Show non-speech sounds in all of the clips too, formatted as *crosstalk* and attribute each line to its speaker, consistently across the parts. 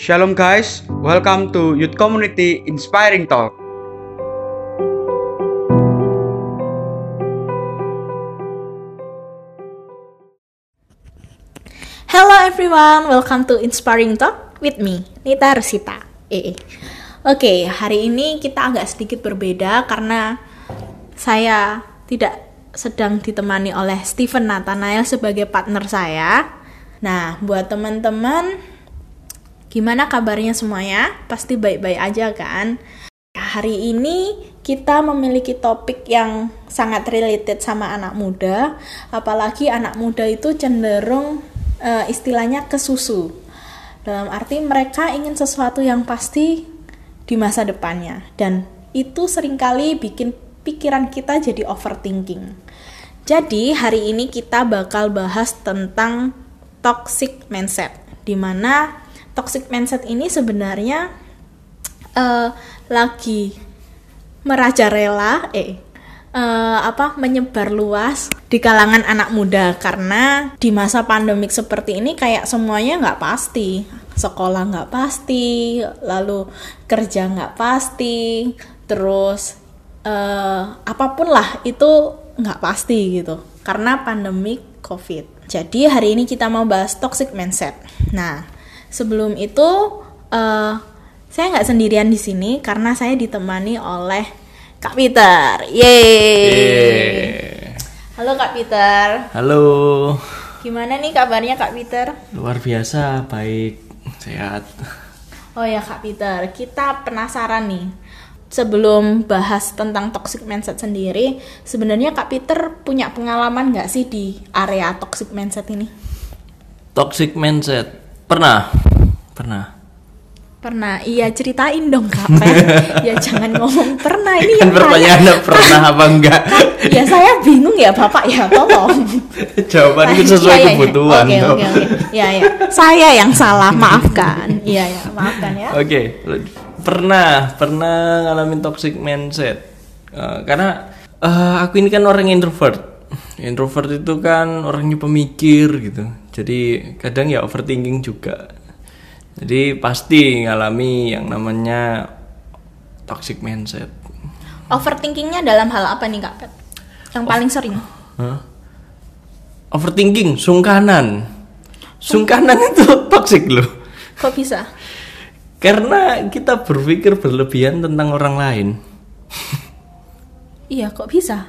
Speaker 1: Shalom guys, welcome to Youth Community Inspiring Talk.
Speaker 2: Hello everyone, welcome to Inspiring Talk with me, Nita Rusita. Eh, Oke, hari ini kita agak sedikit berbeda karena saya tidak sedang ditemani oleh Steven Nathanael sebagai partner saya. Nah, buat teman-teman, gimana kabarnya semuanya? Pasti baik-baik aja kan? Hari ini kita memiliki topik yang sangat related sama anak muda, apalagi anak muda itu cenderung uh, istilahnya ke susu. Dalam arti mereka ingin sesuatu yang pasti di masa depannya dan itu sering kali bikin pikiran kita jadi overthinking. Jadi hari ini kita bakal bahas tentang toxic mindset di mana toxic mindset ini sebenarnya uh, lagi merajalela eh uh, apa menyebar luas di kalangan anak muda karena di masa pandemik seperti ini kayak semuanya nggak pasti sekolah nggak pasti, lalu kerja nggak pasti, terus uh, apa pun lah itu nggak pasti gitu karena pandemi COVID. Jadi hari ini kita mau bahas toxic mindset. Nah sebelum itu uh, saya nggak sendirian di sini karena saya ditemani oleh Kak Peter. Yeay. Halo Kak Peter.
Speaker 3: Halo.
Speaker 2: Gimana nih kabarnya Kak Peter?
Speaker 3: Luar biasa, baik sehat.
Speaker 2: Oh ya Kak Peter, kita penasaran nih. Sebelum bahas tentang toxic mindset sendiri, sebenarnya Kak Peter punya pengalaman nggak sih di area toxic mindset ini?
Speaker 3: Toxic mindset, pernah, pernah.
Speaker 2: Pernah, iya ceritain dong kak. *laughs* ya jangan ngomong pernah ini
Speaker 3: yang pertanyaan pernah apa enggak?
Speaker 2: ya saya bingung ya bapak ya tolong.
Speaker 3: Jawaban itu sesuai iya, kebutuhan.
Speaker 2: Oke oke oke. Ya ya, saya yang salah maafkan. Iya ya, maafkan ya.
Speaker 3: Oke, okay. pernah pernah ngalamin toxic mindset uh, karena uh, aku ini kan orang introvert. Introvert itu kan orangnya pemikir gitu. Jadi kadang ya overthinking juga jadi pasti ngalami yang namanya toxic mindset.
Speaker 2: Overthinkingnya dalam hal apa nih kak Pet? Yang paling sering? Huh?
Speaker 3: Overthinking, sungkanan. Sungkanan *laughs* itu toxic loh.
Speaker 2: Kok bisa?
Speaker 3: Karena kita berpikir berlebihan tentang orang lain.
Speaker 2: iya, kok bisa?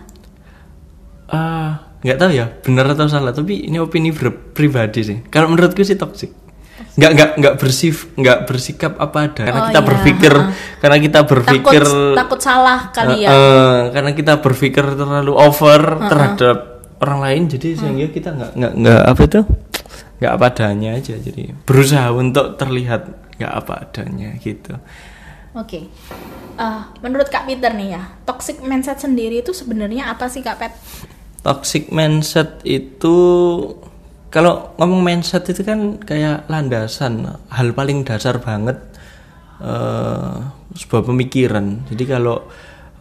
Speaker 3: Uh, nggak tahu ya, benar atau salah. Tapi ini opini pribadi sih. Kalau menurutku sih toxic nggak nggak nggak bersif nggak bersikap apa ada karena oh, kita iya. berpikir *laughs* karena kita berpikir
Speaker 2: takut, takut salah kali uh, ya
Speaker 3: uh, karena kita berpikir terlalu over uh -uh. terhadap orang lain jadi uh. sehingga kita nggak nggak nggak apa itu nggak apa adanya aja jadi berusaha untuk terlihat nggak apa adanya gitu
Speaker 2: oke okay. uh, menurut kak Peter nih ya toxic mindset sendiri itu sebenarnya apa sih kak Pet
Speaker 3: toxic mindset itu kalau ngomong mindset itu kan kayak landasan hal paling dasar banget uh, sebuah pemikiran. Jadi kalau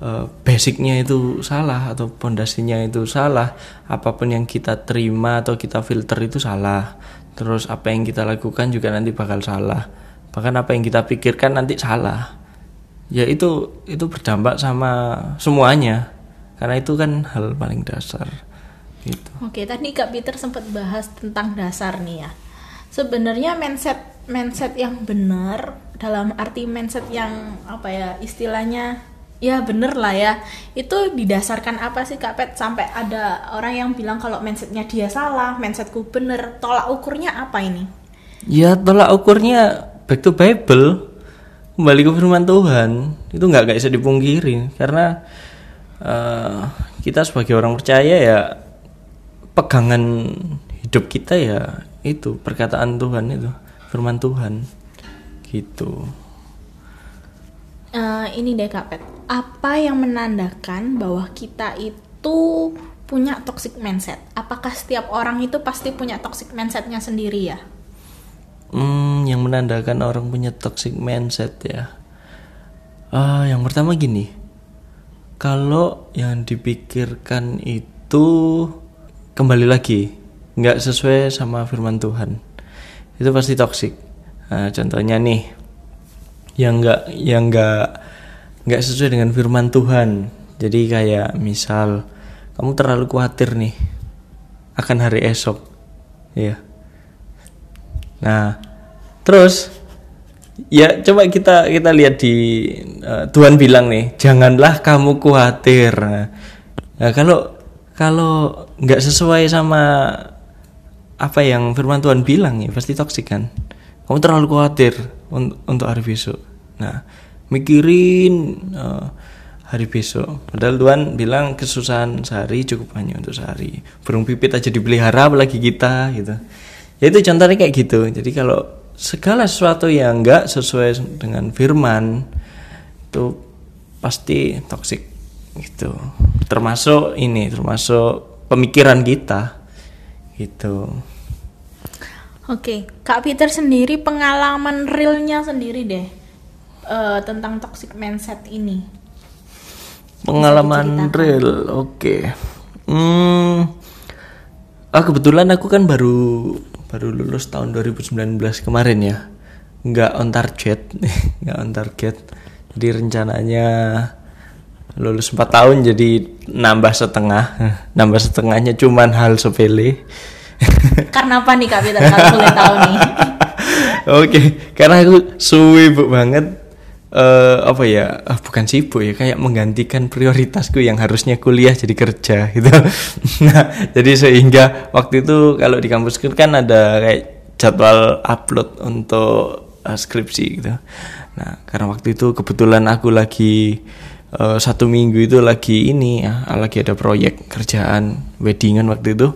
Speaker 3: uh, basicnya itu salah atau pondasinya itu salah apa pun yang kita terima atau kita filter itu salah. Terus apa yang kita lakukan juga nanti bakal salah. Bahkan apa yang kita pikirkan nanti salah. Ya itu itu berdampak sama semuanya karena itu kan hal paling dasar
Speaker 2: Gitu. Oke, tadi Kak Peter sempat bahas tentang dasar nih ya. Sebenarnya mindset mindset yang benar dalam arti mindset yang apa ya istilahnya ya bener lah ya itu didasarkan apa sih Kak Pet? Sampai ada orang yang bilang kalau mindsetnya dia salah mindsetku bener tolak ukurnya apa ini?
Speaker 3: Ya tolak ukurnya back to Bible. Kembali ke firman Tuhan. Itu nggak bisa dipungkiri. Karena uh, kita sebagai orang percaya ya pegangan hidup kita ya itu perkataan Tuhan itu firman Tuhan. Gitu.
Speaker 2: Uh, ini deh kak Pet apa yang menandakan bahwa kita itu punya toxic mindset? Apakah setiap orang itu pasti punya toxic mindsetnya sendiri ya?
Speaker 3: Hmm, yang menandakan orang punya toxic mindset ya. Uh, yang pertama gini kalau yang dipikirkan itu kembali lagi nggak sesuai sama firman Tuhan itu pasti toksik Nah, contohnya nih yang enggak yang enggak nggak sesuai dengan firman Tuhan. Jadi kayak misal kamu terlalu khawatir nih akan hari esok, ya. Nah, terus ya coba kita kita lihat di uh, Tuhan bilang nih, janganlah kamu khawatir. Nah, kalau kalau nggak sesuai sama apa yang firman Tuhan bilang ya pasti toksik kan? Kamu terlalu khawatir un untuk hari besok. Nah mikirin uh, hari besok. Padahal Tuhan bilang kesusahan sehari cukup hanya untuk sehari. Burung pipit aja dipelihara apalagi kita gitu. Ya itu contohnya kayak gitu. Jadi kalau segala sesuatu yang enggak sesuai dengan firman itu pasti toksik gitu termasuk ini termasuk pemikiran kita gitu
Speaker 2: Oke, Kak Peter sendiri pengalaman realnya sendiri deh uh, tentang toxic mindset ini.
Speaker 3: Pengalaman real, oke. Okay. Hmm, ah kebetulan aku kan baru baru lulus tahun 2019 kemarin ya, nggak on target, *laughs* nggak on target. Jadi rencananya lulus 4 tahun jadi nambah setengah, *laughs* nambah setengahnya cuman hal sepele. *laughs*
Speaker 2: Karena apa nih Kak Peter? Kalau boleh tahu nih?
Speaker 3: Oke, karena aku sibuk banget uh, apa ya? Uh, bukan sibuk ya kayak menggantikan prioritasku yang harusnya kuliah jadi kerja *laughs* gitu. Nah jadi sehingga waktu itu kalau di kampus kan ada kayak jadwal upload untuk uh, skripsi gitu. Nah karena waktu itu kebetulan aku lagi uh, satu minggu itu lagi ini ya lagi ada proyek kerjaan weddingan waktu itu.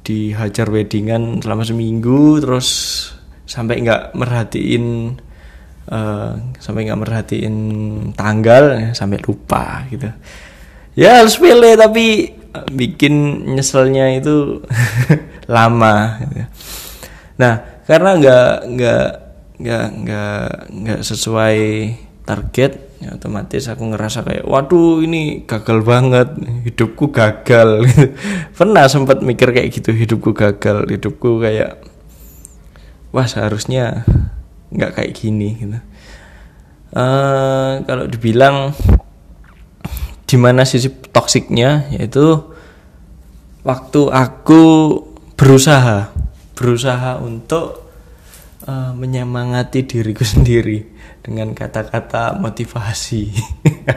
Speaker 3: Dihajar weddingan selama seminggu terus sampai nggak merhatiin uh, sampai nggak merhatiin tanggal sampai lupa gitu. Ya harus pilih tapi eh, bikin nyeselnya itu *laughs* lama gitu. nah karena nggak nggak nggak nggak nggak sesuai target ya otomatis aku ngerasa kayak waduh ini gagal banget hidupku gagal. *laughs* Pernah sempat mikir kayak gitu hidupku gagal hidupku kayak wah seharusnya nggak kayak gini gitu. Uh, kalau dibilang di mana sisi toksiknya yaitu waktu aku berusaha berusaha untuk uh, menyemangati diriku *laughs* sendiri dengan kata-kata motivasi.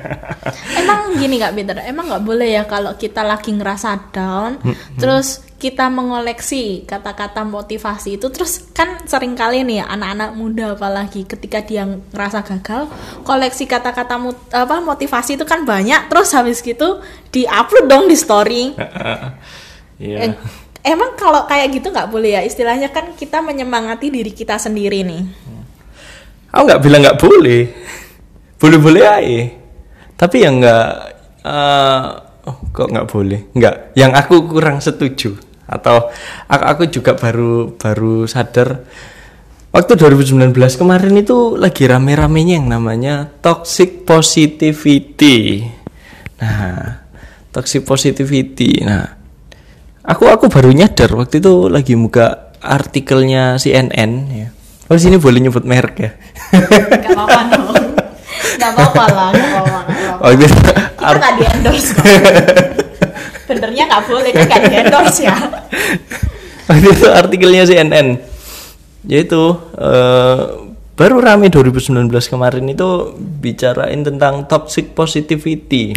Speaker 3: *laughs*
Speaker 2: emang gini kak Peter, emang nggak boleh ya kalau kita lagi ngerasa down, terus kita mengoleksi kata-kata motivasi itu, terus kan sering kali nih anak-anak muda apalagi ketika dia ngerasa gagal, koleksi kata-kata apa motivasi itu kan banyak, terus habis gitu di-upload dong di story. *laughs* yeah. eh, emang kalau kayak gitu nggak boleh ya, istilahnya kan kita menyemangati diri kita sendiri nih.
Speaker 3: Aku nggak bilang nggak boleh, boleh-boleh aja. Tapi yang nggak, uh, oh, kok nggak boleh? Nggak, yang aku kurang setuju atau aku, aku juga baru baru sadar waktu 2019 kemarin itu lagi rame-ramenya yang namanya toxic positivity. Nah, toxic positivity. Nah, aku aku baru nyadar waktu itu lagi buka artikelnya CNN ya Oh sini boleh nyebut merek ya?
Speaker 2: Gak apa-apa dong. Gak apa-apa lah, gak apa-apa. Oh, gitu. Kita gak di endorse kok. Benernya gak boleh, kan gak di endorse ya.
Speaker 3: Waktu itu artikelnya CNN. Yaitu uh, baru rame 2019 kemarin itu bicarain tentang toxic positivity.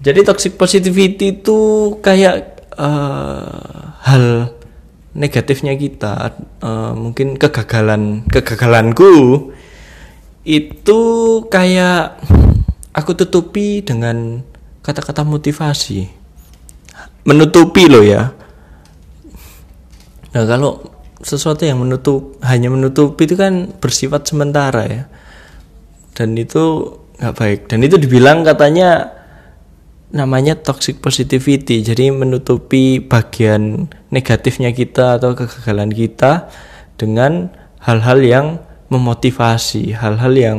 Speaker 3: Jadi toxic positivity itu kayak uh, hal negatifnya kita uh, mungkin kegagalan kegagalanku itu kayak aku tutupi dengan kata-kata motivasi. Menutupi loh ya. Nah kalau sesuatu yang menutup hanya menutupi itu kan bersifat sementara ya. Dan itu nggak baik. Dan itu dibilang katanya namanya toxic positivity. Jadi menutupi bagian negatifnya kita atau kegagalan kita dengan hal-hal yang memotivasi hal-hal yang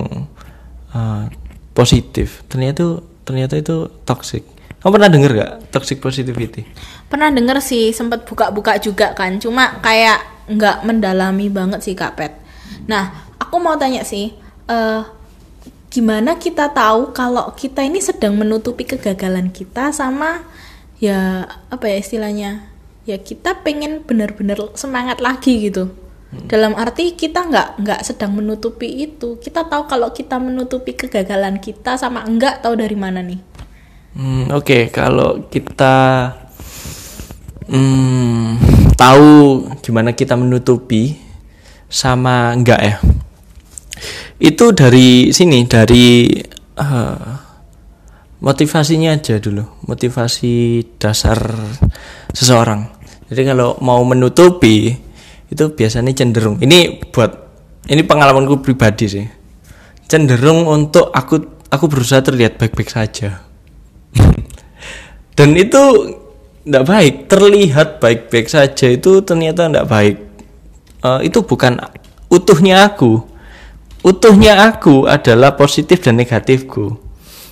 Speaker 3: uh, positif. Ternyata itu ternyata itu toxic. Kamu pernah denger gak toxic positivity?
Speaker 2: Pernah denger sih sempat buka-buka juga kan. Cuma kayak nggak mendalami banget sih kak Pet. Nah, aku mau tanya sih, eh, gimana kita tahu kalau kita ini sedang menutupi kegagalan kita sama ya apa ya istilahnya? Ya kita pengen benar-benar semangat lagi gitu. Dalam arti kita nggak nggak sedang menutupi itu. Kita tahu kalau kita menutupi kegagalan kita sama enggak tahu dari mana nih?
Speaker 3: Hmm, Oke, kalau kita hmm, tahu gimana kita menutupi sama enggak ya, itu dari sini dari eh, motivasinya aja dulu, motivasi dasar seseorang. Jadi kalau mau menutupi itu biasanya cenderung. Ini buat ini pengalamanku pribadi sih. Cenderung untuk aku aku berusaha terlihat baik-baik saja. *laughs* Dan itu tidak baik. Terlihat baik-baik saja itu ternyata tidak baik. Eh, itu bukan utuhnya aku utuhnya aku adalah positif dan negatifku.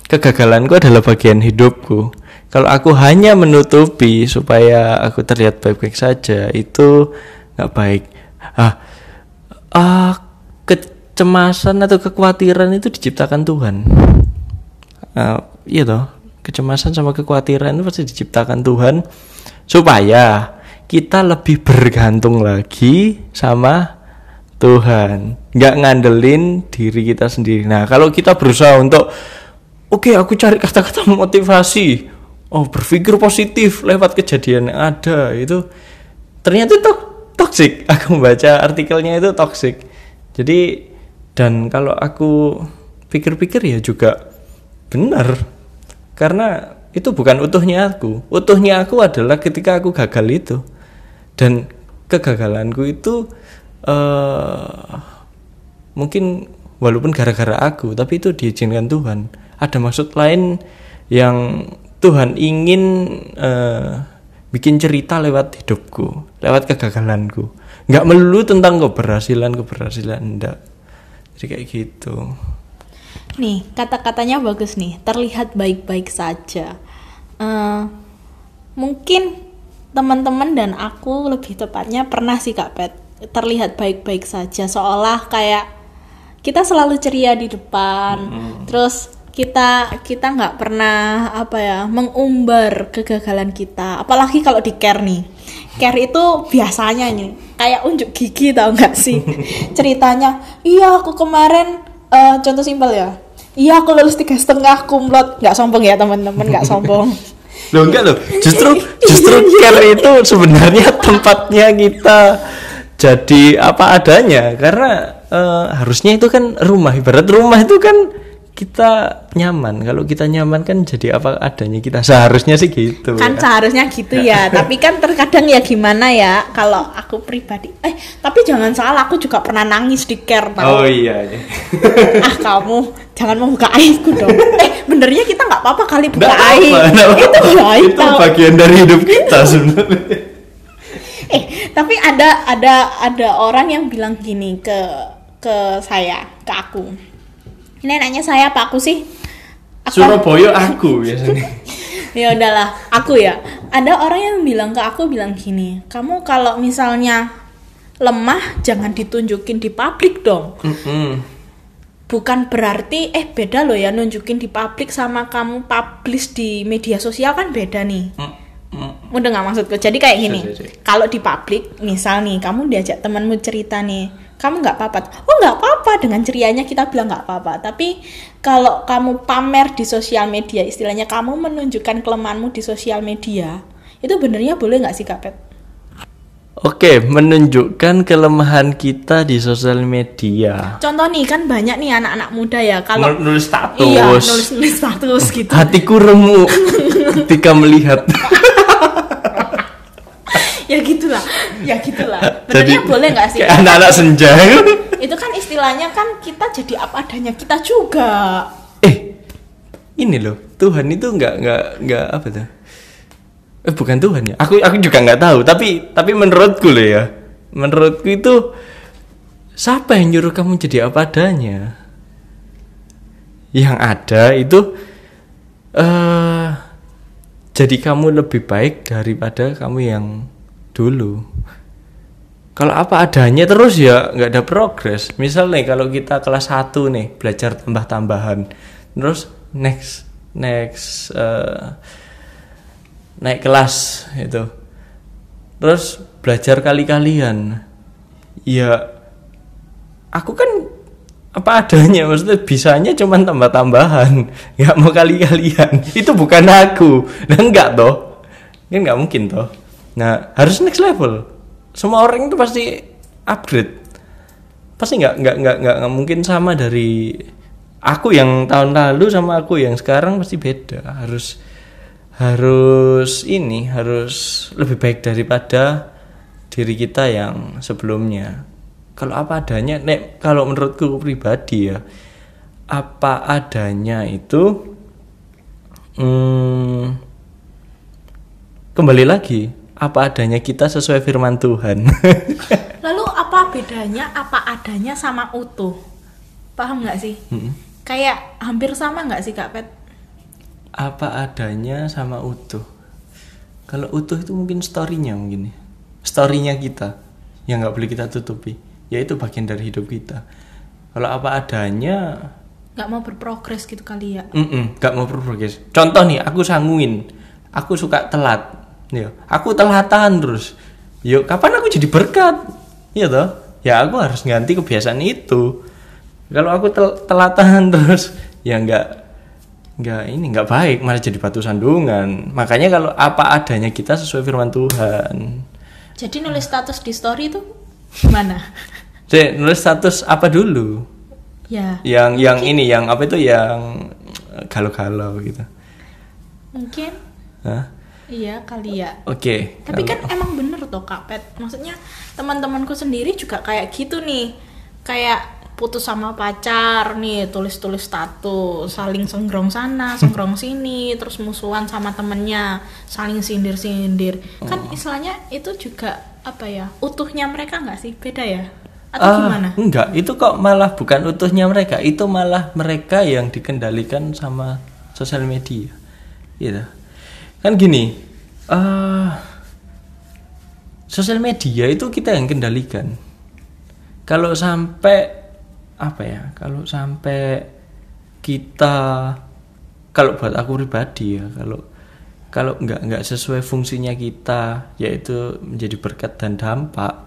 Speaker 3: Kegagalanku adalah bagian hidupku. Kalau aku hanya menutupi supaya aku terlihat baik-baik saja itu nggak baik. Ah ah, kecemasan atau kekhawatiran itu diciptakan Tuhan. Ah, iya toh kecemasan sama kekhawatiran itu pasti diciptakan Tuhan supaya kita lebih bergantung lagi sama Tuhan nggak ngandelin diri kita sendiri. Nah kalau kita berusaha untuk oke aku cari kata-kata motivasi. Oh berpikir positif lewat kejadian yang ada itu ternyata itu toxic. *laughs* Aku membaca artikelnya itu toxic. Jadi dan kalau aku pikir-pikir ya juga benar. Karena itu bukan utuhnya aku. Utuhnya aku adalah ketika aku gagal itu. Dan kegagalanku itu eh mungkin walaupun gara-gara aku tapi itu diizinkan Tuhan. Ada maksud lain yang Tuhan ingin eh, bikin cerita lewat hidupku lewat kegagalanku. Nggak melulu tentang keberhasilan keberhasilan enggak. Jadi kayak gitu.
Speaker 2: Nih, kata-katanya bagus nih. Terlihat baik-baik saja. Eh, mungkin teman-teman dan aku lebih tepatnya pernah sih Kak Pet. Terlihat baik-baik saja. Seolah kayak kita selalu ceria di depan. Terus kita kita nggak pernah apa ya mengumbar kegagalan kita. Apalagi kalau di care nih. Care itu biasanya nih kayak unjuk gigi tau nggak sih? *laughs* Ceritanya iya aku kemarin eh, contoh simpel ya. Iya aku lulus tiga setengah kumlot nggak sombong ya teman-teman nggak sombong. *laughs*
Speaker 3: Loh enggak loh, justru *laughs* justru care itu sebenarnya tempatnya kita jadi apa adanya. Karena eh, harusnya itu kan rumah. Ibarat rumah itu kan kita nyaman. Kalau kita nyaman kan jadi apa adanya kita. Seharusnya sih gitu
Speaker 2: kan
Speaker 3: ya.
Speaker 2: seharusnya gitu ya. *laughs* Tapi kan terkadang ya gimana ya kalau aku pribadi. Eh tapi jangan salah aku juga pernah nangis di care tau.
Speaker 3: oh iya iya.
Speaker 2: Ah kamu jangan membuka aibku dong. *laughs* Eh benernya kita nggak apa-apa kali buka
Speaker 3: Nggak
Speaker 2: aib. itu aib
Speaker 3: itu
Speaker 2: tau.
Speaker 3: bagian dari hidup *laughs* kita sebenarnya.
Speaker 2: Eh tapi ada ada ada orang yang bilang gini ke ke saya ke aku ini nanya saya apa aku sih Apa?
Speaker 3: Surabaya aku biasanya *laughs*
Speaker 2: ya udahlah aku ya ada orang yang bilang ke aku bilang gini kamu kalau misalnya lemah jangan ditunjukin di publik dong
Speaker 3: Mm-mm.
Speaker 2: bukan berarti eh beda loh ya nunjukin di publik sama kamu publish di media sosial kan beda nih
Speaker 3: Mm-mm.
Speaker 2: udah nggak maksudku jadi kayak gini kalau di publik misal nih kamu diajak temanmu cerita nih kamu nggak apa-apa oh nggak apa-apa dengan cerianya kita bilang nggak apa-apa tapi kalau kamu pamer di sosial media istilahnya kamu menunjukkan kelemahanmu di sosial media itu benernya boleh nggak sih kak Pet?
Speaker 3: Oke, menunjukkan kelemahan kita di sosial media.
Speaker 2: contoh nih kan banyak nih anak-anak muda ya kalau
Speaker 3: Nul- nulis status.
Speaker 2: iya nulis nulis status gitu
Speaker 3: Hatiku remuk ketika melihat. *laughs* *laughs*
Speaker 2: ya gitulah ya gitulah benernya boleh nggak sih
Speaker 3: Kayak anak-anak senja. *laughs*
Speaker 2: itu kan istilahnya kan kita jadi apa adanya kita juga
Speaker 3: eh, ini loh, Tuhan itu nggak nggak nggak apa tuh? Eh bukan Tuhan ya. Aku aku juga nggak tahu. Tapi tapi menurutku loh ya, menurutku itu siapa yang nyuruh kamu jadi apa adanya? Yang ada itu eh jadi kamu lebih baik daripada kamu yang dulu. kalau apa adanya terus ya nggak ada progres. Misal nih kalau kita kelas 1 nih belajar tambah-tambahan. Terus next next eh, naik kelas itu terus belajar kali-kalian. Ya aku kan apa adanya maksudnya bisanya cuman tambah-tambahan. Nggak mau kali-kalian. Itu bukan aku. Nah *laughs* enggak toh. Kan nggak mungkin toh nah harus next level. Semua orang itu pasti upgrade. Pasti nggak nggak nggak nggak mungkin sama dari aku yang tahun lalu sama aku yang sekarang pasti beda. Harus harus ini harus lebih baik daripada diri kita yang sebelumnya. Kalau apa adanya nek kalau menurutku pribadi ya apa adanya itu hmm, kembali lagi apa adanya kita sesuai firman Tuhan *laughs*
Speaker 2: Lalu apa bedanya apa adanya sama utuh? Paham nggak sih?
Speaker 3: Mm-mm.
Speaker 2: Kayak hampir sama nggak sih Kak Pet?
Speaker 3: apa adanya sama utuh kalau utuh itu mungkin storynya mungkin ya storynya kita yang nggak boleh kita tutupi ya itu bagian dari hidup kita kalau apa adanya
Speaker 2: Nggak mau berprogres gitu kali ya?
Speaker 3: Mm-mm, gak mau progres. Contoh nih, aku sanguin, aku suka telat, yo, aku telatan terus. Yo, kapan aku jadi berkat? Iya toh? Ya aku harus ganti kebiasaan itu. Kalau aku tel- telatan *laughs* terus, ya nggak nggak ini nggak baik, malah jadi batu sandungan. Makanya kalau apa adanya kita sesuai firman Tuhan.
Speaker 2: Jadi nulis status di story itu gimana? *laughs*
Speaker 3: Jadi nulis status apa dulu?
Speaker 2: ya,
Speaker 3: Yang yang ini, yang apa itu yang galau-galau gitu.
Speaker 2: mungkin
Speaker 3: Hah?
Speaker 2: Iya kali ya.
Speaker 3: Oke.
Speaker 2: Tapi
Speaker 3: kalau-
Speaker 2: kan emang bener tuh Kak Pet. Maksudnya teman-temanku sendiri juga kayak gitu nih. Kayak putus sama pacar nih, tulis-tulis status, saling senggrong sana, *laughs* senggrong sini, terus musuhan sama temennya, saling sindir-sindir. Kan istilahnya itu juga apa ya? Utuhnya mereka nggak sih? Beda ya? Atau
Speaker 3: Ah,
Speaker 2: gimana?
Speaker 3: Enggak, itu kok malah bukan utuhnya mereka, itu malah mereka yang dikendalikan sama sosial media. Gitu. Kan gini, eh sosial media itu kita yang kendalikan. Kalau sampai apa ya? Kalau sampai kita kalau buat aku pribadi ya, kalau kalau nggak nggak sesuai fungsinya kita yaitu menjadi berkat dan dampak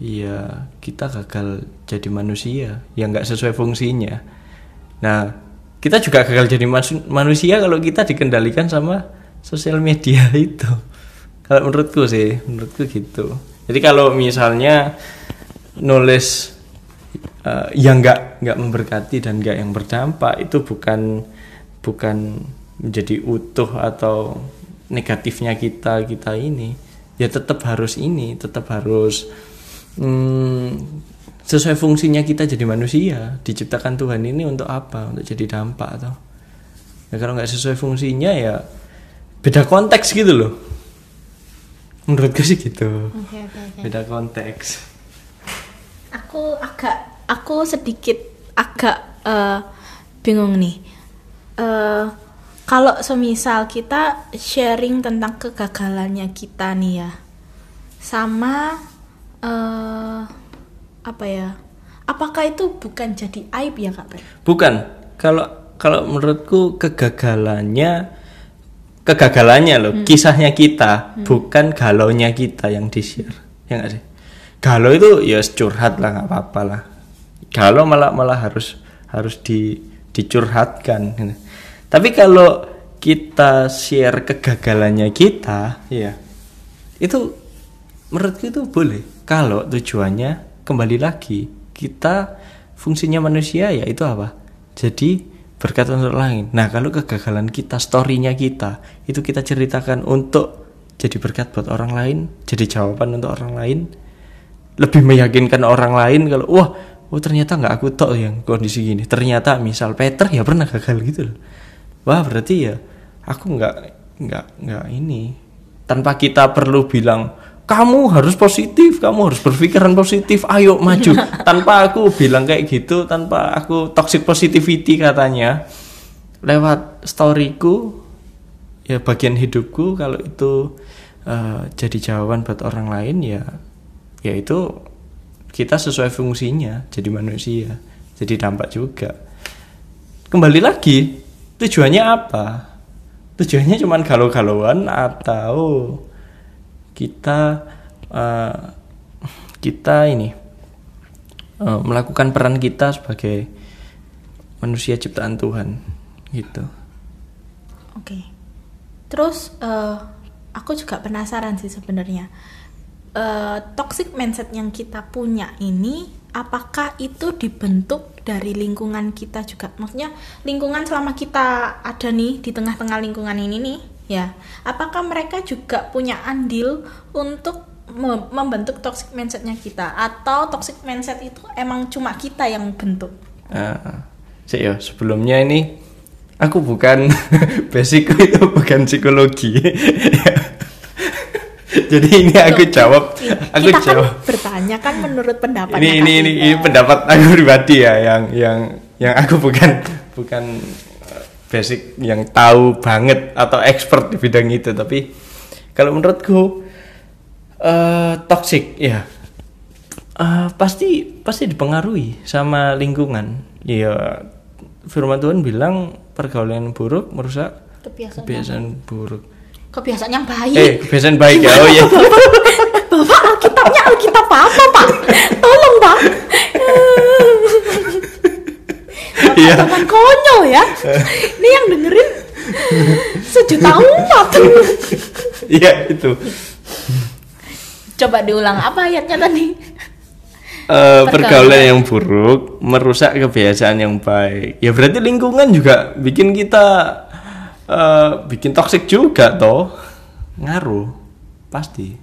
Speaker 3: ya kita gagal jadi manusia yang nggak sesuai fungsinya nah kita juga gagal jadi manusia kalau kita dikendalikan sama sosial media *laughs* itu. Kalau menurutku sih menurutku gitu. Jadi kalau misalnya nulis eh, yang nggak nggak memberkati dan nggak yang berdampak itu bukan bukan menjadi utuh atau negatifnya kita kita ini. Ya tetap harus ini tetap harus hmm, sesuai fungsinya kita jadi manusia. Diciptakan Tuhan ini untuk apa? Untuk jadi dampak atau ya kalau nggak sesuai fungsinya ya beda konteks gitu loh menurutku sih gitu
Speaker 2: Oke, oke, oke.
Speaker 3: beda konteks
Speaker 2: Aku agak, aku sedikit agak eh, bingung nih. Eh, kalau semisal kita sharing tentang kegagalannya kita nih ya, sama eh, apa ya? Apakah itu bukan jadi aib ya kak Pet?
Speaker 3: Bukan. Kalau kalau menurutku kegagalannya kegagalannya loh, kisahnya kita, bukan galaunya kita yang di-share. Ya nggak sih? Galau itu ya curhat lah nggak apa-apa lah. Galau malah malah harus harus di dicurhatkan. gitu. Tapi kalau kita share kegagalannya kita, ya itu menurutku itu boleh. Kalau tujuannya kembali lagi kita fungsinya manusia ya itu apa? Jadi berkat untuk lain. Nah kalau kegagalan kita, storynya kita itu kita ceritakan untuk jadi berkat buat orang lain, jadi jawaban untuk orang lain, lebih meyakinkan orang lain kalau wah, oh ternyata nggak aku tok yang kondisi gini. Ternyata misal Peter ya pernah gagal gitu loh. Wah berarti ya aku nggak nggak nggak ini tanpa kita perlu bilang kamu harus positif, kamu harus berpikiran positif, ayo maju. *laughs* tanpa aku bilang kayak gitu, tanpa aku toxic positivity katanya, lewat storyku, ya bagian hidupku kalau itu eh, jadi jawaban buat orang lain ya ya itu kita sesuai fungsinya jadi manusia jadi dampak juga. Kembali lagi tujuannya apa? Tujuannya cuman galau-galauan atau kita eh, kita ini eh, melakukan peran kita sebagai manusia ciptaan Tuhan gitu
Speaker 2: Oke. Terus eh, aku juga penasaran sih sebenarnya. Eh, toxic mindset yang kita punya ini apakah itu dibentuk dari lingkungan kita juga? Maksudnya lingkungan selama kita ada nih di tengah-tengah lingkungan ini nih, ya. Apakah mereka juga punya andil untuk mem- membentuk toxic mindsetnya kita atau toxic mindset itu emang cuma kita yang bentuk?
Speaker 3: Sih ya sebelumnya ini aku bukan *laughs* basicku itu bukan psikologi *laughs* jadi ini aku jawab aku
Speaker 2: kita kan
Speaker 3: jawab
Speaker 2: bertanya kan menurut pendapat
Speaker 3: ini ini ini, ini pendapat aku pribadi ya yang yang yang aku bukan bukan basic yang tahu banget atau expert di bidang itu. Tapi kalau menurutku eh toxic ya. Eh, pasti pasti dipengaruhi sama lingkungan. Ya firman Tuhan bilang pergaulan buruk merusak
Speaker 2: kebiasaan
Speaker 3: kebiasaan buruk.
Speaker 2: Kebiasaan yang baik.
Speaker 3: Eh kebiasaan baik ya oh iya.
Speaker 2: Bapak Alkitabnya Alkitab apa Pak? Tolong Pak. *laughs*
Speaker 3: Iya.
Speaker 2: Jangan konyol ya. Ini yang dengerin sejuta umat.
Speaker 3: iya itu
Speaker 2: Coba diulang apa ayatnya tadi?
Speaker 3: Eh, pergaulan yang buruk merusak kebiasaan yang baik. Ya berarti lingkungan juga bikin kita eh, bikin toksik juga toh. Ngaruh. Pasti.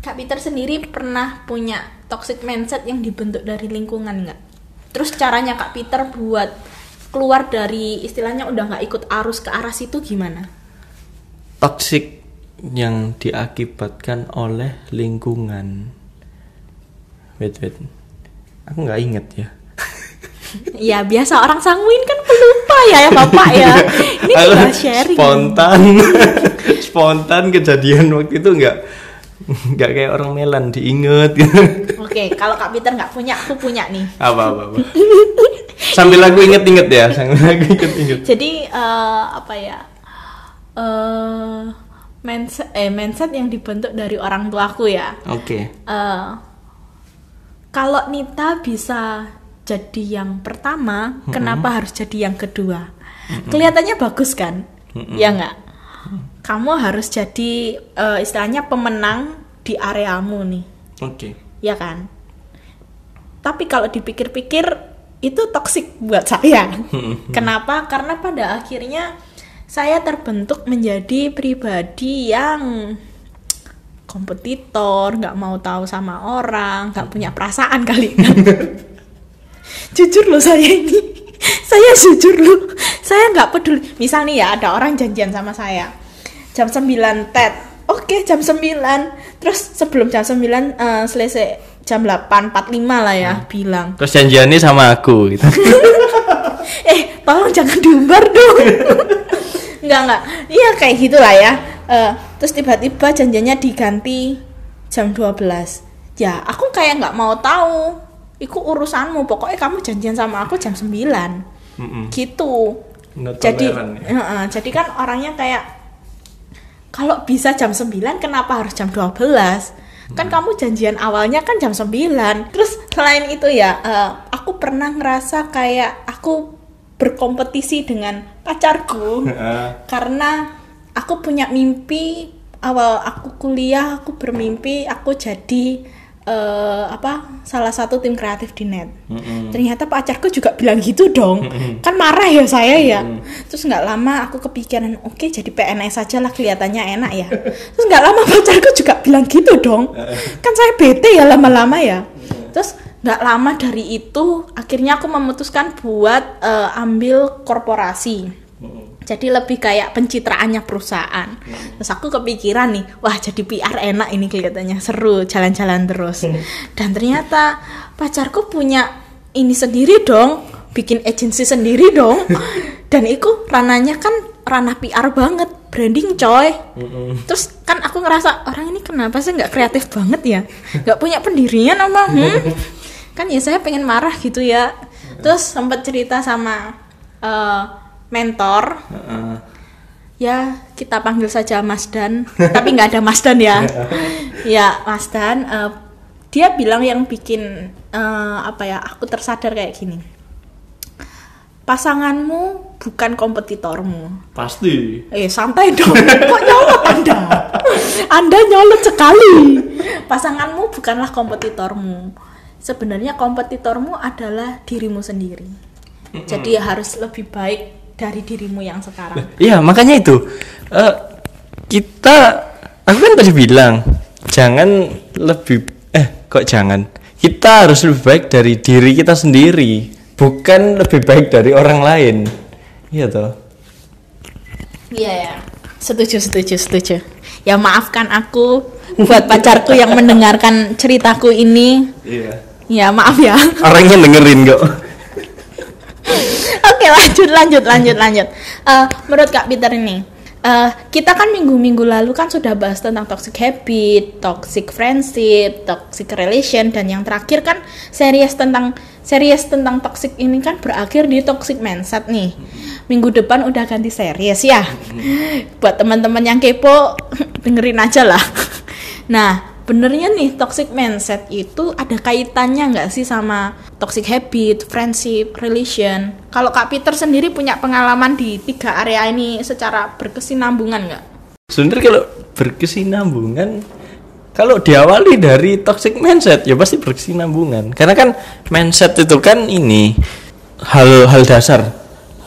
Speaker 2: Kak Peter sendiri pernah punya toxic mindset yang dibentuk dari lingkungan nggak? Terus caranya Kak Peter buat keluar dari istilahnya udah nggak ikut arus ke arah situ gimana?
Speaker 3: Toksik yang diakibatkan oleh lingkungan. Wait, wait. Aku nggak inget ya. *laughs*
Speaker 2: Ya biasa orang sanguin kan pelupa ya ya Bapak ya. *laughs* Ini tinggal sharing.
Speaker 3: Spontan. *laughs* spontan kejadian waktu itu nggak nggak kayak orang melan diinget
Speaker 2: Oke, kalau Kak Peter nggak punya, aku punya nih.
Speaker 3: apa apa, apa. sambil aku inget-inget ya sambil aku inget-inget
Speaker 2: Jadi eh, apa ya? eh mindset eh mindset yang dibentuk dari orang tuaku ya.
Speaker 3: oke
Speaker 2: Eh, kalau Nita bisa jadi yang pertama, kenapa harus jadi yang kedua? Kelihatannya bagus kan? Ya nggak? Kamu harus jadi eh, istilahnya pemenang di areamu nih,
Speaker 3: oke
Speaker 2: ya kan? Tapi kalau dipikir-pikir itu toksik buat saya. *laughs* Kenapa? Karena pada akhirnya saya terbentuk menjadi pribadi yang kompetitor, nggak mau tahu sama orang, nggak punya perasaan kali. *laughs* jujur loh saya ini, saya jujur loh, saya nggak peduli. Misal nih ya ada orang janjian sama saya jam 9 tet, oke jam 9, terus sebelum jam 9 eh, selesai jam 8.45 lah ya bilang.
Speaker 3: Terus janjiannya sama aku gitu. *laughs*
Speaker 2: Eh tolong jangan diumbar dong. *laughs* Nggak nggak iya kayak gitulah ya. Eh, terus tiba-tiba janjiannya diganti jam 12 ya aku kayak nggak mau tahu. Itu urusanmu. Pokoknya kamu janjian sama aku jam 9
Speaker 3: Mm-mm.
Speaker 2: gitu.
Speaker 3: Not
Speaker 2: jadi
Speaker 3: tolerant ya.
Speaker 2: Heeh, jadi kan orangnya kayak kalau bisa jam 9 kenapa harus jam 12 kan kamu janjian awalnya kan jam 9 terus selain itu ya eh, aku pernah ngerasa kayak aku berkompetisi dengan pacarku. *laughs* Karena aku punya mimpi awal aku kuliah aku bermimpi aku jadi eh, apa salah satu tim kreatif di net.
Speaker 3: Mm-mm.
Speaker 2: ternyata pacarku juga bilang gitu dong. Kan marah ya saya ya. Terus nggak lama aku kepikiran oke jadi PNS saja lah kelihatannya enak ya. Terus nggak lama pacarku juga bilang gitu dong. Kan saya bete ya lama-lama ya. Terus nggak lama dari itu akhirnya aku memutuskan buat eh, ambil korporasi jadi lebih kayak pencitraannya perusahaan. Terus aku kepikiran nih, wah jadi PR enak ini kelihatannya seru, jalan-jalan terus. Dan ternyata pacarku punya ini sendiri dong, bikin agensi sendiri dong. *laughs* Dan itu ranahnya kan ranah PR banget. branding coy terus kan aku ngerasa orang ini kenapa sih nggak kreatif banget ya nggak punya pendirian apa hmm? *laughs* kan ya saya pengen marah gitu ya terus sempat cerita sama eh, mentor.
Speaker 3: Heeh.
Speaker 2: ya kita panggil saja Mas Dan tapi nggak ada Mas Dan ya. *laughs* Ya Mas Dan eh, dia bilang yang bikin eh, apa ya aku tersadar kayak gini. Pasanganmu bukan kompetitormu.
Speaker 3: Pasti.
Speaker 2: Eh santai dong. Kok nyolot anda? Anda nyolot sekali. Pasanganmu bukanlah kompetitormu. Sebenarnya kompetitormu adalah dirimu sendiri. Jadi harus lebih baik dari dirimu yang sekarang
Speaker 3: Iya makanya itu Eh, kita aku kan tadi bilang jangan lebih eh kok jangan kita harus lebih baik dari diri kita sendiri bukan lebih baik dari orang lain iya toh
Speaker 2: Iya ya. Setuju, setuju, setuju. Ya maafkan aku buat pacarku yang mendengarkan ceritaku ini.
Speaker 3: iya
Speaker 2: Ya maaf ya.
Speaker 3: orangnya dengerin kok
Speaker 2: Oke lanjut, lanjut, lanjut, lanjut. Eh, menurut Kak Peter ini, eh, kita kan minggu-minggu lalu kan sudah bahas tentang toxic habit, toxic friendship, toxic relation, dan yang terakhir kan series tentang series tentang toxic ini kan berakhir di toxic mindset nih. Minggu depan udah ganti series ya. Buat teman-teman yang kepo, dengerin aja lah. Nah, benernya nih toxic mindset itu ada kaitannya nggak sih sama toxic habit, friendship, relation? Kalau Kak Peter sendiri punya pengalaman di tiga area ini secara berkesinambungan nggak?
Speaker 3: sebenarnya kalau berkesinambungan kalau diawali dari toxic mindset ya pasti berkesinambungan karena kan mindset itu kan ini hal-hal dasar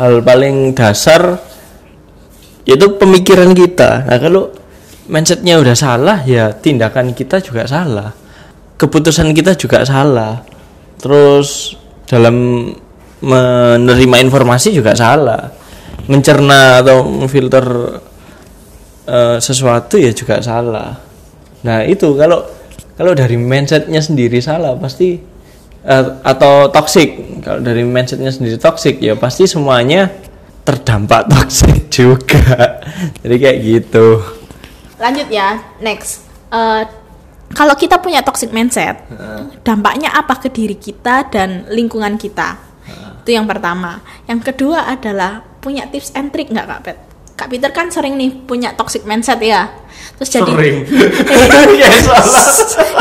Speaker 3: hal paling dasar yaitu pemikiran kita nah kalau mindsetnya udah salah ya tindakan kita juga salah keputusan kita juga salah terus dalam menerima informasi juga salah mencerna atau memfilter eh, sesuatu ya juga salah. Nah itu kalau kalau dari mindsetnya sendiri salah pasti eh, atau toxic. Kalau dari mindsetnya sendiri toxic ya pasti semuanya terdampak *laughs* toxic juga. Jadi kayak gitu.
Speaker 2: Lanjut ya, next. Eh, kalau kita punya toxic mindset, dampaknya apa ke diri kita dan lingkungan kita? Itu yang pertama. Yang kedua adalah punya tips and trick nggak Kak Pet? Kak Peter kan sering nih punya toxic mindset ya. Terus jadi *laughs*
Speaker 3: ya salah.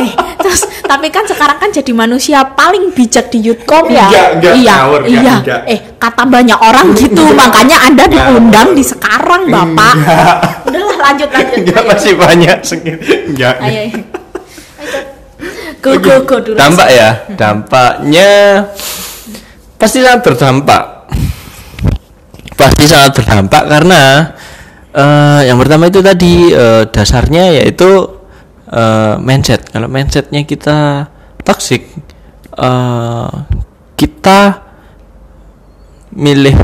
Speaker 2: Eh, terus tapi kan sekarang kan jadi manusia paling bijak di Yudcom ya.
Speaker 3: Enggak, enggak,
Speaker 2: iya,
Speaker 3: ngawur, enggak,
Speaker 2: iya.
Speaker 3: enggak.
Speaker 2: Eh, kata banyak orang *laughs* gitu, makanya Anda diundang di sekarang, Bapak. Udahlah lanjut lanjut.
Speaker 3: Enggak
Speaker 2: Ayo.
Speaker 3: masih banyak sengit. Enggak.
Speaker 2: Ayo. ayo. Go go go dulu.
Speaker 3: Dampak ya, dampaknya pasti sangat berdampak. Pasti sangat berdampak karena eh, yang pertama itu tadi eh, dasarnya yaitu eh, mindset. Kalau mindsetnya kita toxic, eh, kita milih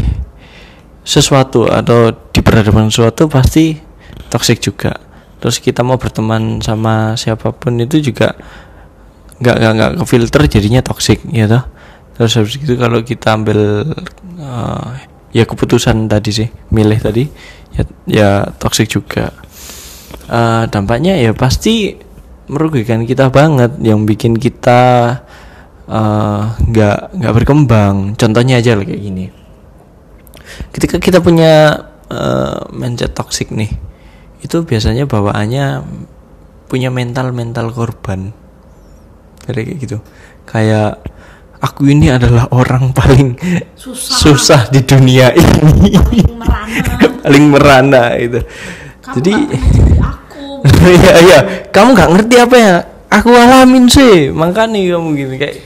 Speaker 3: sesuatu atau di peradaban sesuatu pasti toxic juga. Terus kita mau berteman sama siapa pun itu juga nggak nggak nggak filter jadinya toxic ya toh terus habis itu kalau kita ambil eh, ya keputusan tadi sih milih tadi. Ya ya toxic juga. Eh, dampaknya ya pasti merugikan kita banget yang bikin kita eh, nggak nggak berkembang. Contohnya aja kayak gini. Ketika kita punya eh, mindset toxic nih itu biasanya bawaannya punya mental mental korban kayak gitu. Kayak aku ini adalah orang paling
Speaker 2: Susah.
Speaker 3: susah di dunia ini
Speaker 2: merana. *laughs*
Speaker 3: paling merana itu
Speaker 2: Kamu
Speaker 3: jadi
Speaker 2: jadi aku. *laughs*
Speaker 3: iya iya kamu nggak ngerti apa ya aku alamin sih makanya kamu gini kayak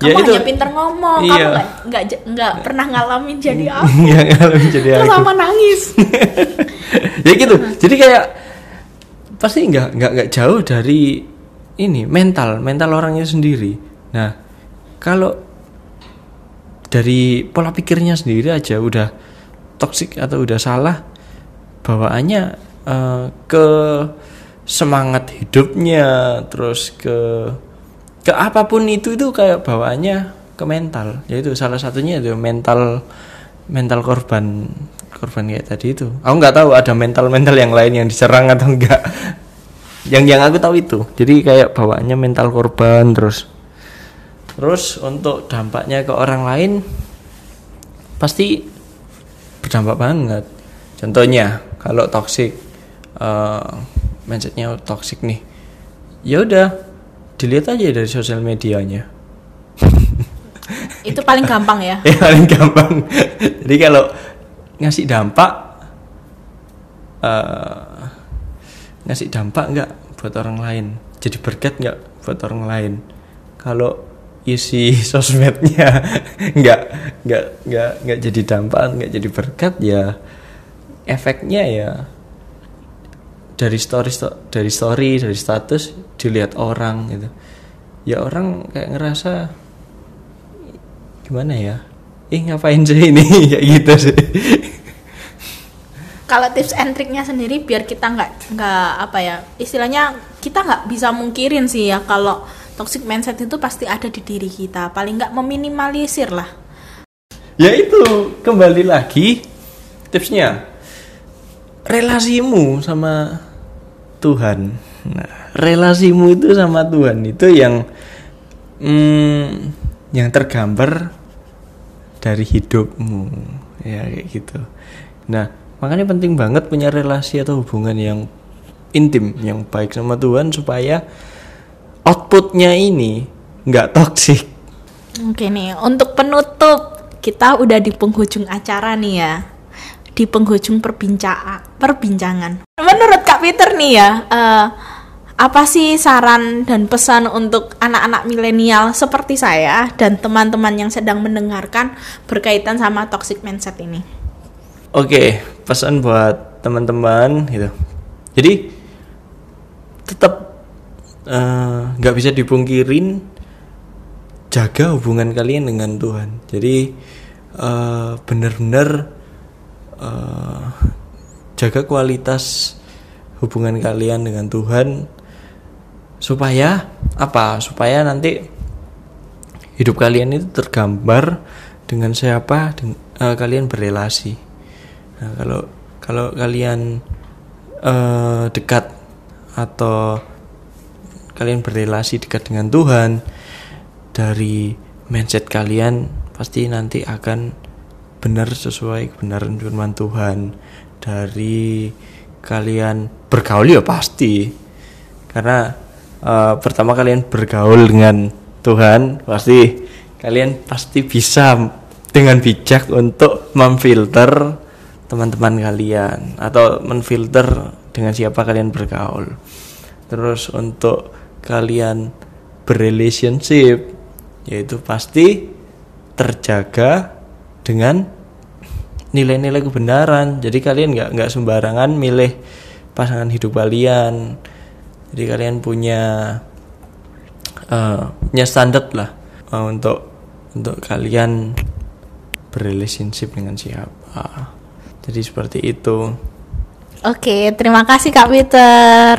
Speaker 2: Kamu hanya pinter ngomong,
Speaker 3: Iya.
Speaker 2: kamu nggak nggak pernah ngalamin jadi *laughs* aku.
Speaker 3: nggak ngalamin jadi
Speaker 2: Terus
Speaker 3: aku
Speaker 2: sama nangis.
Speaker 3: ya gitu jadi kayak pasti nggak nggak nggak jauh dari ini mental mental orangnya sendiri nah kalau dari pola pikirnya sendiri aja udah toksik atau udah salah bawaannya eh, ke semangat hidupnya terus ke ke apa pun itu itu kayak bawaannya ke mental. Yaitu salah satunya itu mental mental korban korban kayak tadi itu. Aku nggak tahu ada mental mental yang lain yang diserang atau enggak yang yang aku tahu itu. Jadi kayak bawaannya mental korban terus terus untuk dampaknya ke orang lain pasti berdampak banget. Contohnya kalau toxic uh, mindsetnya toxic nih ya udah dilihat aja dari sosial medianya. *laughs*
Speaker 2: Itu paling gampang ya. *laughs*
Speaker 3: ya paling gampang. Jadi kalau ngasih dampak eh, ngasih dampak nggak buat orang lain? Jadi berkat nggak buat orang lain? Kalau isi *laughs* sosmednya. *laughs* Nggak nggak nggak nggak jadi dampak nggak jadi berkat ya efeknya ya dari story sto- dari story dari status dilihat orang gitu. Ya orang kayak ngerasa gimana ya? Ih ngapain sih ini? *laughs* Kayak gitu sih.
Speaker 2: Kalau tips and triknya sendiri biar kita nggak nggak apa ya istilahnya kita nggak bisa mungkirin sih ya kalau toxic mindset itu pasti ada di diri kita. Paling nggak meminimalisir lah.
Speaker 3: ya itu kembali lagi tipsnya relasimu sama Tuhan nah relasimu itu sama Tuhan itu yang hmm, yang tergambar dari hidupmu ya kayak gitu nah makanya penting banget punya relasi atau hubungan yang intim yang baik sama Tuhan supaya outputnya ini nggak toksik
Speaker 2: Oke nih, untuk penutup kita udah di penghujung acara nih ya. Di penghujung perbincangan perbincangan. Menurut Kak Peter nih ya, eh, apa sih saran dan pesan untuk anak-anak milenial seperti saya dan teman-teman yang sedang mendengarkan berkaitan sama toxic mindset ini?
Speaker 3: Oke, pesan buat teman-teman gitu. Jadi tetap eh, nggak bisa dipungkirin jaga hubungan kalian dengan Tuhan. Jadi eh, benar-benar eh, jaga kualitas hubungan kalian dengan Tuhan supaya apa? Supaya nanti hidup kalian itu tergambar dengan siapa deng- eh, kalian berrelasi. Nah, kalau kalau kalian eh, dekat atau kalian berrelasi dekat dengan Tuhan dari mindset kalian pasti nanti akan benar sesuai kebenaran firman Tuhan. Dari kalian bergaul ya pasti. Karena eh, pertama kalian bergaul dengan Tuhan pasti kalian pasti bisa dengan bijak untuk memfilter teman-teman kalian atau menfilter dengan siapa kalian bergaul. Terus untuk kalian berrelationship yaitu pasti terjaga dengan nilai-nilai kebenaran. Jadi kalian nggak nggak sembarangan milih pasangan hidup kalian. Jadi kalian punya eh, punya standar lah eh, untuk untuk kalian berrelationship dengan siapa. Jadi seperti itu.
Speaker 2: Oke, terima kasih Kak Peter.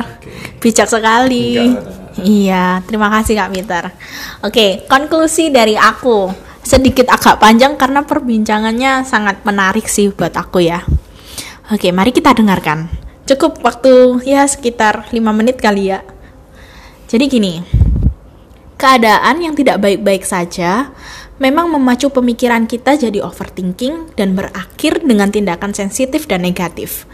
Speaker 2: Bijak sekali.
Speaker 3: Enggak,
Speaker 2: Iya, terima kasih Kak Peter. Oke, konklusi dari aku sedikit agak panjang karena perbincangannya sangat menarik sih buat aku ya. Oke, mari kita dengarkan. Cukup waktu ya sekitar 5 menit kali ya. Jadi gini, keadaan yang tidak baik-baik saja memang memacu pemikiran kita jadi overthinking dan berakhir dengan tindakan sensitif dan negatif.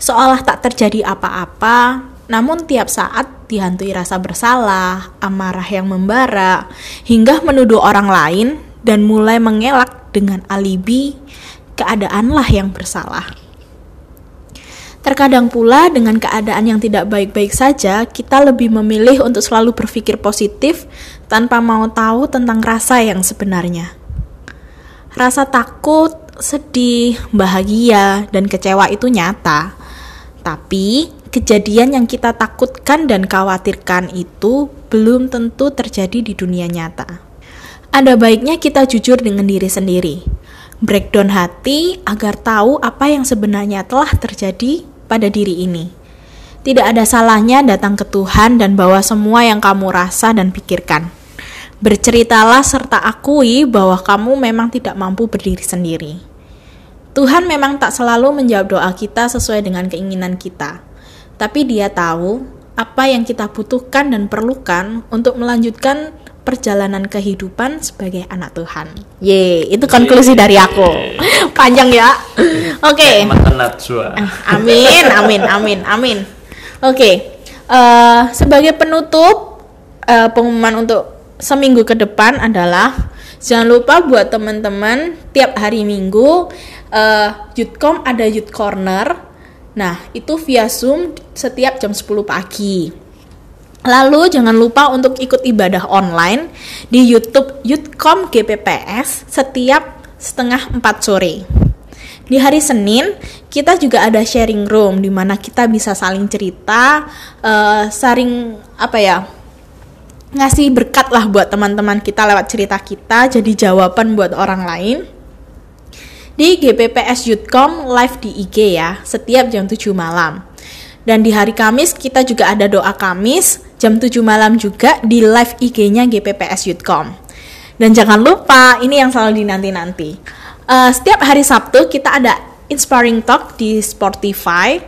Speaker 2: Seolah tak terjadi apa-apa, namun tiap saat dihantui rasa bersalah, amarah yang membara, hingga menuduh orang lain dan mulai mengelak dengan alibi keadaanlah yang bersalah. Terkadang pula dengan keadaan yang tidak baik-baik saja, kita lebih memilih untuk selalu berpikir positif tanpa mau tahu tentang rasa yang sebenarnya. Rasa takut, sedih, bahagia, dan kecewa itu nyata. Tapi, kejadian yang kita takutkan dan khawatirkan itu belum tentu terjadi di dunia nyata. Ada baiknya kita jujur dengan diri sendiri. Breakdown hati agar tahu apa yang sebenarnya telah terjadi pada diri ini. Tidak ada salahnya datang ke Tuhan dan bawa semua yang kamu rasa dan pikirkan. Berceritalah serta akui bahwa kamu memang tidak mampu berdiri sendiri. Tuhan memang tak selalu menjawab doa kita sesuai dengan keinginan kita, tapi Dia tahu apa yang kita butuhkan dan perlukan untuk melanjutkan perjalanan kehidupan sebagai anak Tuhan. Ye, itu konklusi dari aku. *laughs* Panjang ya. *laughs* Oke.
Speaker 3: Mata Najwa.
Speaker 2: Amin, amin, amin, amin. Oke, eh, sebagai penutup eh, pengumuman untuk seminggu ke depan adalah jangan lupa buat teman-teman tiap hari Minggu uh, Youthcom ada Youth Corner. Nah, itu via Zoom setiap jam 10 pagi. Lalu jangan lupa untuk ikut ibadah online di YouTube Youthcom GPPS setiap setengah 4 sore. Di hari Senin, kita juga ada sharing room di mana kita bisa saling cerita, uh, saling apa ya, ngasih berkat lah buat teman-teman kita lewat cerita kita, jadi jawaban buat orang lain. Di GPPS Youthcom live di IG ya, setiap jam 7 malam. Dan di hari Kamis kita juga ada doa Kamis jam 7 malam juga di live IG-nya GPPS Youthcom. Dan jangan lupa, ini yang selalu dinanti-nanti. Uh, setiap hari Sabtu kita ada Inspiring Talk di Spotify.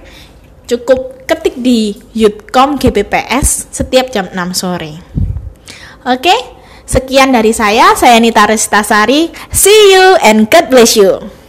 Speaker 2: Cukup ketik di Youthcom GPPS setiap jam 6 sore. Oke, sekian dari saya. Saya Nita Restasari. See you and God bless you.